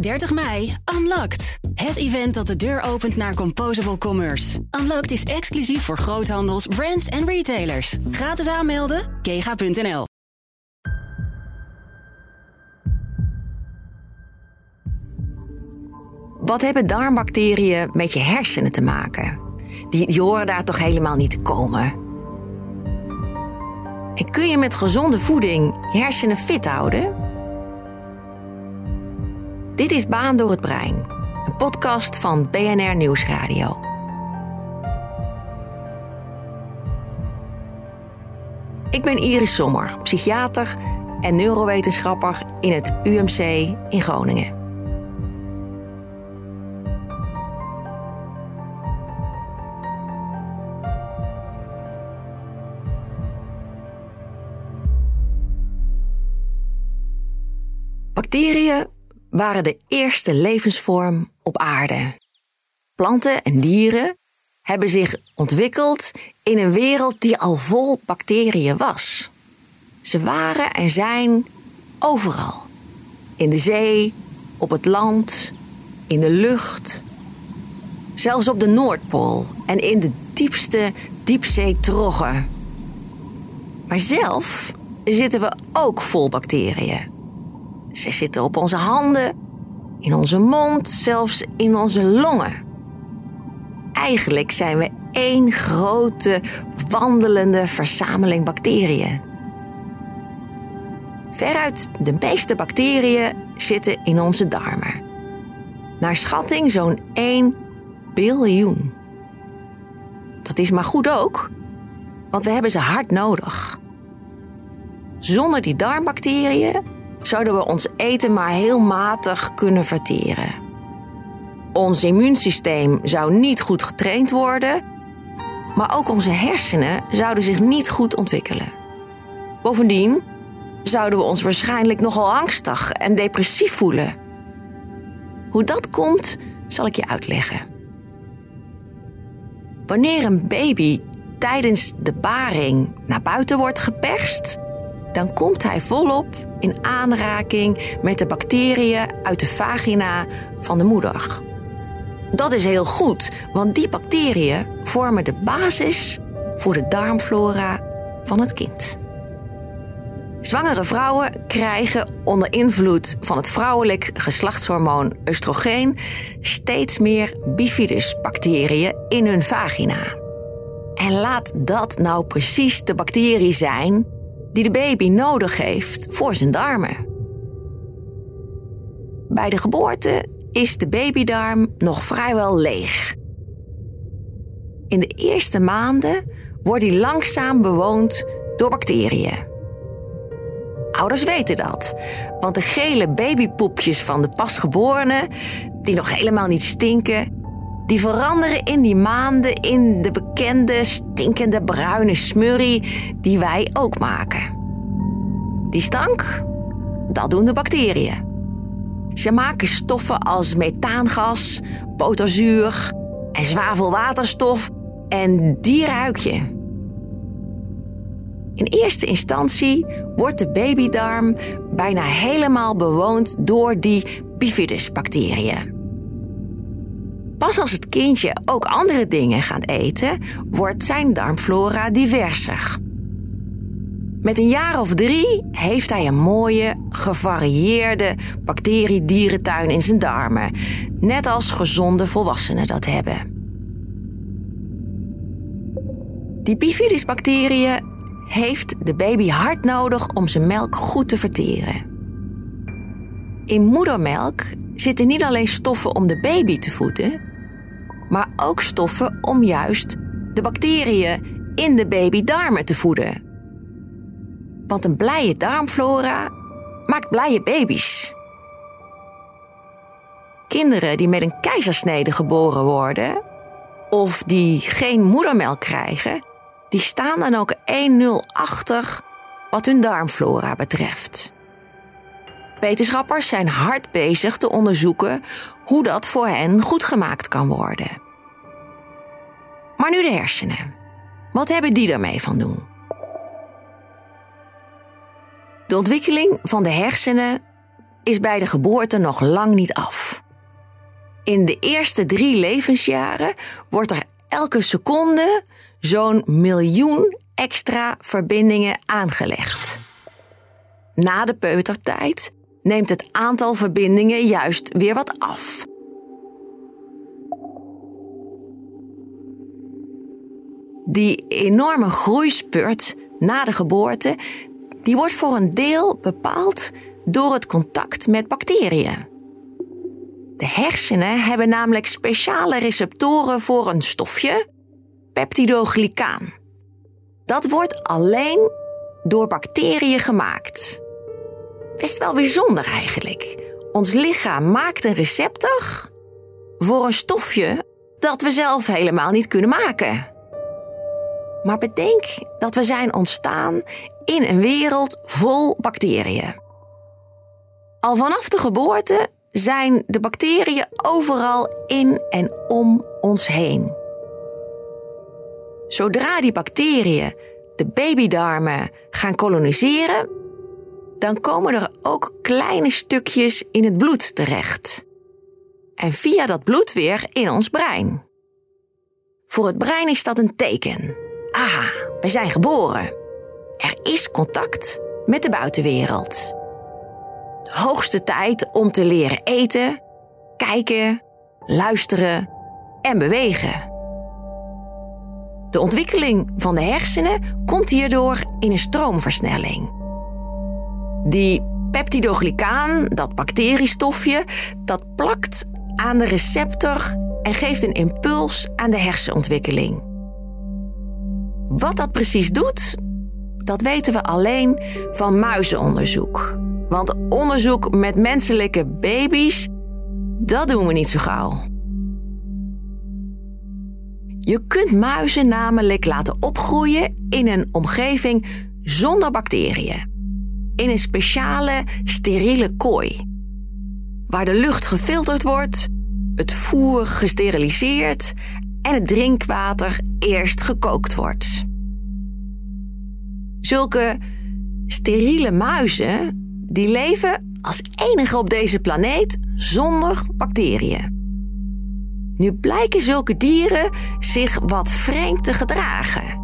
30 mei, Unlocked. Het event dat de deur opent naar Composable Commerce. Unlocked is exclusief voor groothandels, brands en retailers. Gratis aanmelden, kega.nl. Wat hebben darmbacteriën met je hersenen te maken? Die, horen daar toch helemaal niet te komen? En kun je met gezonde voeding je hersenen fit houden? Dit is Baan door het Brein, een podcast van BNR Nieuwsradio. Ik ben Iris Sommer, psychiater en neurowetenschapper in het UMC in Groningen. Waren de eerste levensvorm op aarde. Planten en dieren hebben zich ontwikkeld in een wereld die al vol bacteriën was. Ze waren en zijn overal. In de zee, op het land, in de lucht. Zelfs op de Noordpool en in de diepste diepzeetroggen. Maar zelf zitten we ook vol bacteriën. Ze zitten op onze handen, in onze mond, zelfs in onze longen. Eigenlijk zijn we één grote wandelende verzameling bacteriën. Veruit de meeste bacteriën zitten in onze darmen. Naar schatting zo'n 1 biljoen. Dat is maar goed ook, want we hebben ze hard nodig. Zonder die darmbacteriën zouden we ons eten maar heel matig kunnen verteren. Ons immuunsysteem zou niet goed getraind worden, maar ook onze hersenen zouden zich niet goed ontwikkelen. Bovendien zouden we ons waarschijnlijk nogal angstig en depressief voelen. Hoe dat komt, zal ik je uitleggen. Wanneer een baby tijdens de baring naar buiten wordt geperst, dan komt hij volop in aanraking met de bacteriën uit de vagina van de moeder. Dat is heel goed, want die bacteriën vormen de basis voor de darmflora van het kind. Zwangere vrouwen krijgen onder invloed van het vrouwelijk geslachtshormoon oestrogeen steeds meer bifidusbacteriën in hun vagina. En laat dat nou precies de bacterie zijn die de baby nodig heeft voor zijn darmen. Bij de geboorte is de babydarm nog vrijwel leeg. In de eerste maanden wordt hij langzaam bewoond door bacteriën. Ouders weten dat, want de gele babypoepjes van de pasgeborenen, die nog helemaal niet stinken, die veranderen in die maanden in de bekende stinkende bruine smurrie die wij ook maken. Die stank, dat doen de bacteriën. Ze maken stoffen als methaangas, boterzuur en zwavelwaterstof en die ruik je. In eerste instantie wordt de babydarm bijna helemaal bewoond door die bifidusbacteriën. Pas als het kindje ook andere dingen gaat eten, wordt zijn darmflora diverser. Met een jaar of drie heeft hij een mooie, gevarieerde bacteriedierentuin in zijn darmen, net als gezonde volwassenen dat hebben. Die bifidusbacteriën heeft de baby hard nodig om zijn melk goed te verteren. In moedermelk zitten niet alleen stoffen om de baby te voeden, maar ook stoffen om juist de bacteriën in de babydarmen te voeden. Want een blije darmflora maakt blije baby's. Kinderen die met een keizersnede geboren worden of die geen moedermelk krijgen, die staan dan ook 1-0 achter wat hun darmflora betreft. Wetenschappers zijn hard bezig te onderzoeken hoe dat voor hen goed gemaakt kan worden. Maar nu de hersenen. Wat hebben die daarmee van doen? De ontwikkeling van de hersenen is bij de geboorte nog lang niet af. In de eerste drie levensjaren wordt er elke seconde zo'n miljoen extra verbindingen aangelegd. Na de peutertijd neemt het aantal verbindingen juist weer wat af. Die enorme groeispurt na de geboorte, die wordt voor een deel bepaald door het contact met bacteriën. De hersenen hebben namelijk speciale receptoren voor een stofje, peptidoglycaan. Dat wordt alleen door bacteriën gemaakt. Best wel bijzonder eigenlijk. Ons lichaam maakt een receptor voor een stofje dat we zelf helemaal niet kunnen maken. Maar bedenk dat we zijn ontstaan in een wereld vol bacteriën. Al vanaf de geboorte zijn de bacteriën overal in en om ons heen. Zodra die bacteriën de babydarmen gaan koloniseren, dan komen er ook kleine stukjes in het bloed terecht. En via dat bloed weer in ons brein. Voor het brein is dat een teken. Aha, we zijn geboren. Er is contact met de buitenwereld. De hoogste tijd om te leren eten, kijken, luisteren en bewegen. De ontwikkeling van de hersenen komt hierdoor in een stroomversnelling. Die peptidoglycaan, dat bacteriestofje, dat plakt aan de receptor en geeft een impuls aan de hersenontwikkeling. Wat dat precies doet, dat weten we alleen van muizenonderzoek. Want onderzoek met menselijke baby's, dat doen we niet zo gauw. Je kunt muizen namelijk laten opgroeien in een omgeving zonder bacteriën. In een speciale, steriele kooi. Waar de lucht gefilterd wordt, het voer gesteriliseerd en het drinkwater eerst gekookt wordt. Zulke steriele muizen die leven als enige op deze planeet zonder bacteriën. Nu blijken zulke dieren zich wat vreemd te gedragen.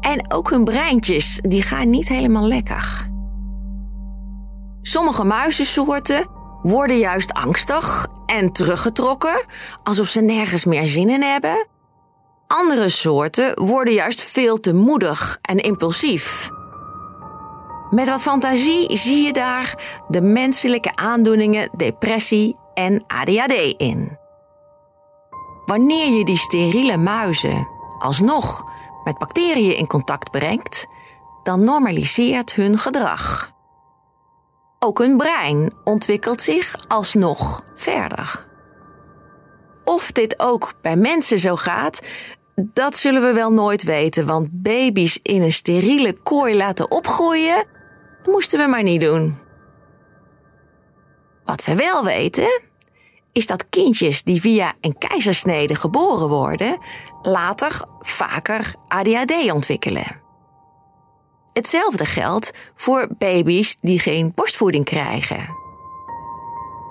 En ook hun breintjes die gaan niet helemaal lekker. Sommige muizensoorten worden juist angstig en teruggetrokken, alsof ze nergens meer zin in hebben. Andere soorten worden juist veel te moedig en impulsief. Met wat fantasie zie je daar de menselijke aandoeningen depressie en ADHD in. Wanneer je die steriele muizen alsnog met bacteriën in contact brengt, dan normaliseert hun gedrag. Ook hun brein ontwikkelt zich alsnog verder. Of dit ook bij mensen zo gaat, dat zullen we wel nooit weten, want baby's in een steriele kooi laten opgroeien, moesten we maar niet doen. Wat we wel weten, is dat kindjes die via een keizersnede geboren worden, later vaker ADHD ontwikkelen. Hetzelfde geldt voor baby's die geen borstvoeding krijgen.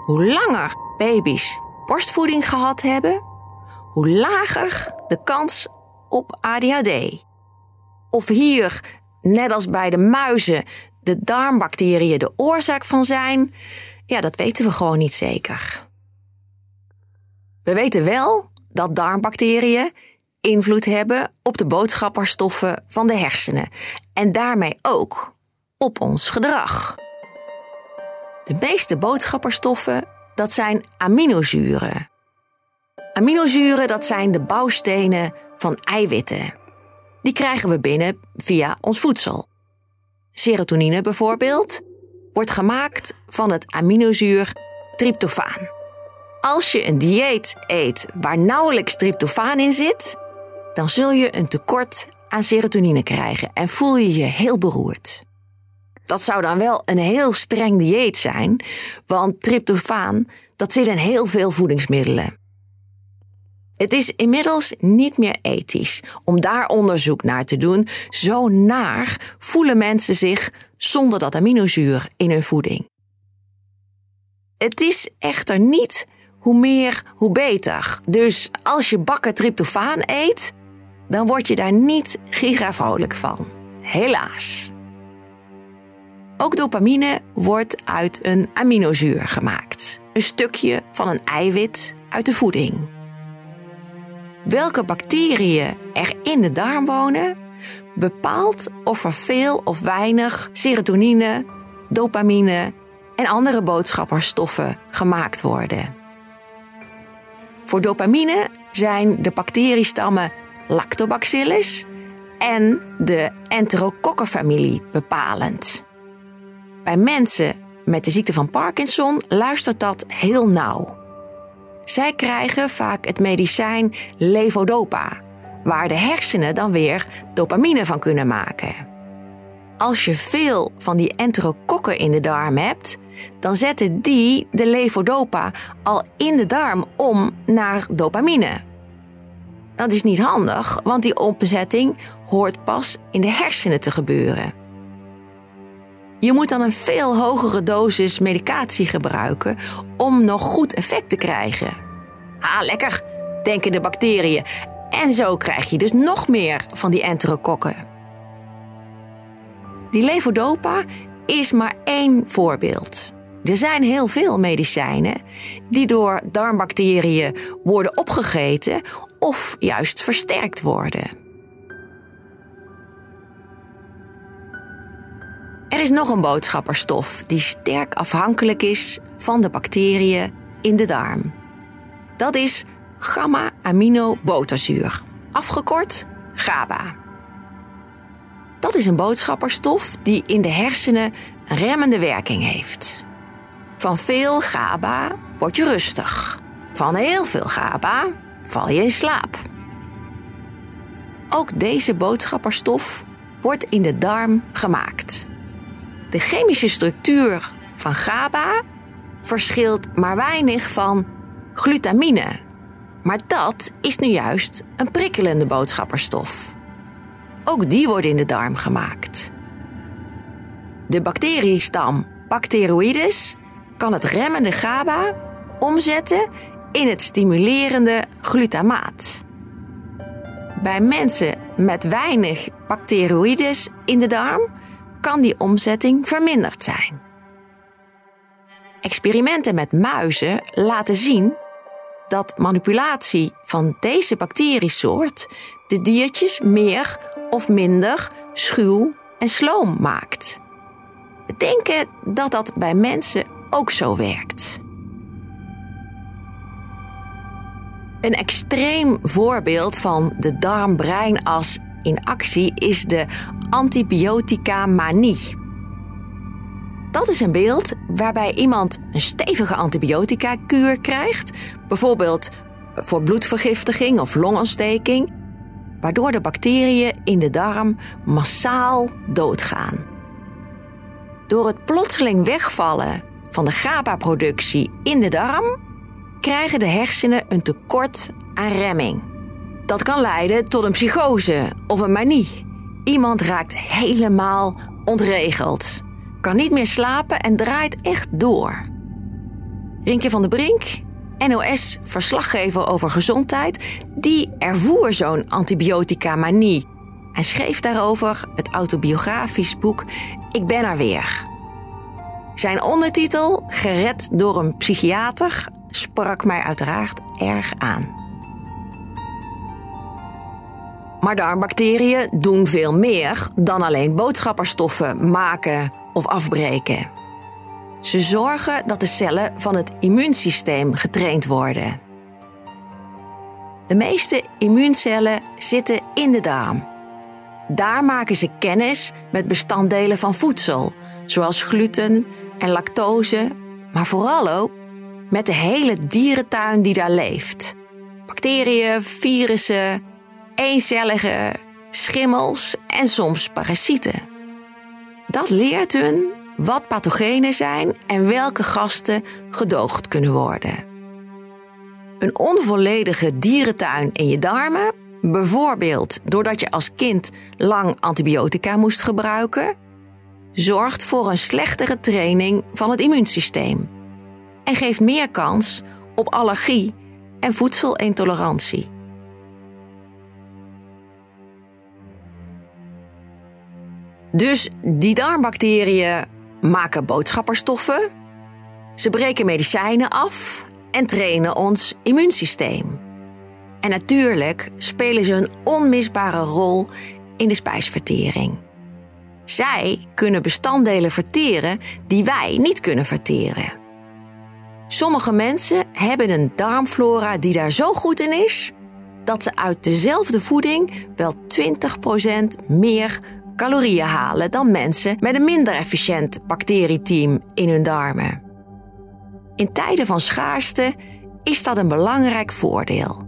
Hoe langer baby's borstvoeding gehad hebben, hoe lager de kans op ADHD. Of hier, net als bij de muizen, de darmbacteriën de oorzaak van zijn, ja, dat weten we gewoon niet zeker. We weten wel dat darmbacteriën invloed hebben op de boodschapperstoffen van de hersenen en daarmee ook op ons gedrag. De meeste boodschapperstoffen dat zijn aminozuren. Aminozuren dat zijn de bouwstenen van eiwitten. Die krijgen we binnen via ons voedsel. Serotonine bijvoorbeeld wordt gemaakt van het aminozuur tryptofaan. Als je een dieet eet waar nauwelijks tryptofaan in zit, dan zul je een tekort aan serotonine krijgen en voel je je heel beroerd. Dat zou dan wel een heel streng dieet zijn, want tryptofaan dat zit in heel veel voedingsmiddelen. Het is inmiddels niet meer ethisch om daar onderzoek naar te doen. Zo naar voelen mensen zich zonder dat aminozuur in hun voeding. Het is echter niet hoe meer, hoe beter. Dus als je bakken tryptofaan eet, dan word je daar niet gigavrolijk van. Helaas. Ook dopamine wordt uit een aminozuur gemaakt. Een stukje van een eiwit uit de voeding. Welke bacteriën er in de darm wonen, bepaalt of er veel of weinig serotonine, dopamine en andere boodschapperstoffen gemaakt worden. Voor dopamine zijn de bacteriestammen Lactobacillus en de Enterokokkenfamilie bepalend. Bij mensen met de ziekte van Parkinson luistert dat heel nauw. Zij krijgen vaak het medicijn levodopa, waar de hersenen dan weer dopamine van kunnen maken. Als je veel van die enterokokken in de darm hebt, dan zetten die de levodopa al in de darm om naar dopamine. Dat is niet handig, want die omzetting hoort pas in de hersenen te gebeuren. Je moet dan een veel hogere dosis medicatie gebruiken om nog goed effect te krijgen. Ah, lekker, denken de bacteriën. En zo krijg je dus nog meer van die enterokokken. Die levodopa is maar één voorbeeld. Er zijn heel veel medicijnen die door darmbacteriën worden opgegeten of juist versterkt worden. Er is nog een boodschapperstof die sterk afhankelijk is van de bacteriën in de darm. Dat is gamma-aminoboterzuur, afgekort GABA. Dat is een boodschapperstof die in de hersenen een remmende werking heeft. Van veel GABA word je rustig. Van heel veel GABA val je in slaap. Ook deze boodschapperstof wordt in de darm gemaakt. De chemische structuur van GABA verschilt maar weinig van glutamine. Maar dat is nu juist een prikkelende boodschapperstof. Ook die wordt in de darm gemaakt. De bacteriestam Bacteroides kan het remmende GABA omzetten in het stimulerende glutamaat. Bij mensen met weinig bacteroïdes in de darm kan die omzetting verminderd zijn. Experimenten met muizen laten zien dat manipulatie van deze bacteriesoort de diertjes meer of minder schuw en sloom maakt. We denken dat dat bij mensen ook zo werkt. Een extreem voorbeeld van de darm-breinas in actie is de antibiotica-manie. Dat is een beeld waarbij iemand een stevige antibiotica-kuur krijgt, bijvoorbeeld voor bloedvergiftiging of longontsteking, waardoor de bacteriën in de darm massaal doodgaan. Door het plotseling wegvallen van de GABA-productie in de darm krijgen de hersenen een tekort aan remming. Dat kan leiden tot een psychose of een manie. Iemand raakt helemaal ontregeld, kan niet meer slapen en draait echt door. Rinkje van de Brink, NOS-verslaggever over gezondheid, die ervoer zo'n antibiotica-manie en schreef daarover het autobiografisch boek Ik ben er weer. Zijn ondertitel, Gered door een psychiater, sprak mij uiteraard erg aan. Maar darmbacteriën doen veel meer dan alleen boodschapperstoffen maken of afbreken. Ze zorgen dat de cellen van het immuunsysteem getraind worden. De meeste immuuncellen zitten in de darm. Daar maken ze kennis met bestanddelen van voedsel, zoals gluten en lactose, maar vooral ook met de hele dierentuin die daar leeft. Bacteriën, virussen, eencellige schimmels en soms parasieten. Dat leert hun wat pathogenen zijn en welke gasten gedoogd kunnen worden. Een onvolledige dierentuin in je darmen, bijvoorbeeld doordat je als kind lang antibiotica moest gebruiken, zorgt voor een slechtere training van het immuunsysteem. En geeft meer kans op allergie en voedselintolerantie. Dus die darmbacteriën maken boodschapperstoffen, ze breken medicijnen af en trainen ons immuunsysteem. En natuurlijk spelen ze een onmisbare rol in de spijsvertering. Zij kunnen bestanddelen verteren die wij niet kunnen verteren. Sommige mensen hebben een darmflora die daar zo goed in is dat ze uit dezelfde voeding wel 20% meer calorieën halen dan mensen met een minder efficiënt bacterieteam in hun darmen. In tijden van schaarste is dat een belangrijk voordeel.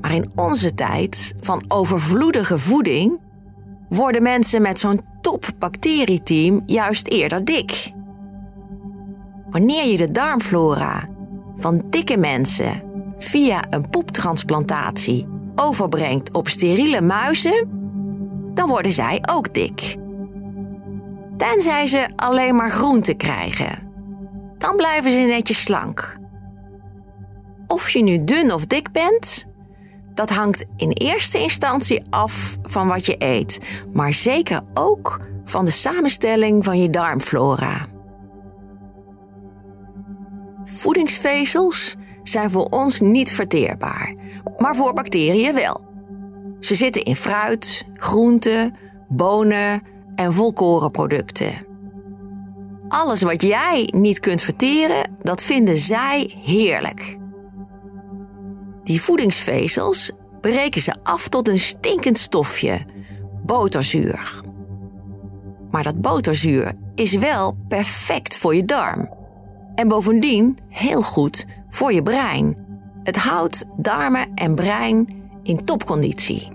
Maar in onze tijd van overvloedige voeding worden mensen met zo'n top bacterieteam juist eerder dik. Wanneer je de darmflora van dikke mensen via een poeptransplantatie overbrengt op steriele muizen, dan worden zij ook dik. Tenzij ze alleen maar groente krijgen. Dan blijven ze netjes slank. Of je nu dun of dik bent, dat hangt in eerste instantie af van wat je eet, maar zeker ook van de samenstelling van je darmflora. Voedingsvezels zijn voor ons niet verteerbaar, maar voor bacteriën wel. Ze zitten in fruit, groenten, bonen en volkorenproducten. Alles wat jij niet kunt verteren, dat vinden zij heerlijk. Die voedingsvezels breken ze af tot een stinkend stofje, boterzuur. Maar dat boterzuur is wel perfect voor je darm. En bovendien heel goed voor je brein. Het houdt darmen en brein in topconditie.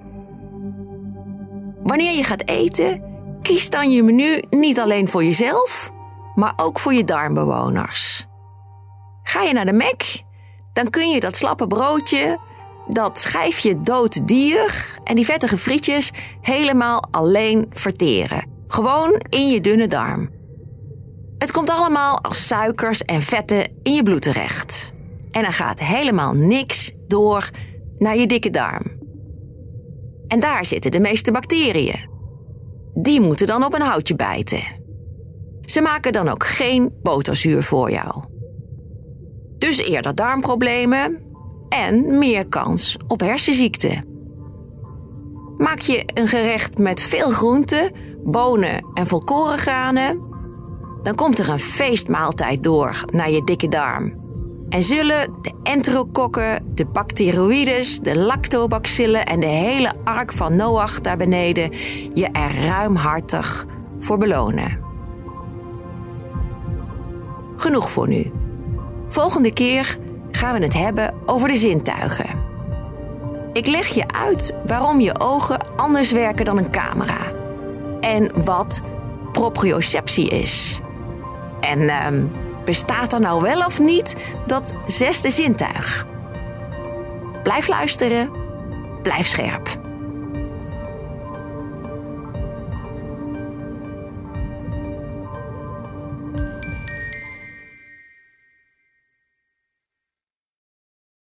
Wanneer je gaat eten, kies dan je menu niet alleen voor jezelf, maar ook voor je darmbewoners. Ga je naar de Mac, dan kun je dat slappe broodje, dat schijfje dood dier en die vettige frietjes helemaal alleen verteren. Gewoon in je dunne darm. Het komt allemaal als suikers en vetten in je bloed terecht. En er gaat helemaal niks door naar je dikke darm. En daar zitten de meeste bacteriën. Die moeten dan op een houtje bijten. Ze maken dan ook geen boterzuur voor jou. Dus eerder darmproblemen en meer kans op hersenziekten. Maak je een gerecht met veel groenten, bonen en volkorengranen, dan komt er een feestmaaltijd door naar je dikke darm. En zullen de enterokokken, de bacteroïdes, de lactobacillen en de hele ark van Noach daar beneden je er ruimhartig voor belonen. Genoeg voor nu. Volgende keer gaan we het hebben over de zintuigen. Ik leg je uit waarom je ogen anders werken dan een camera. En wat proprioceptie is. En uh, bestaat er nou wel of niet dat zesde zintuig? Blijf luisteren, blijf scherp.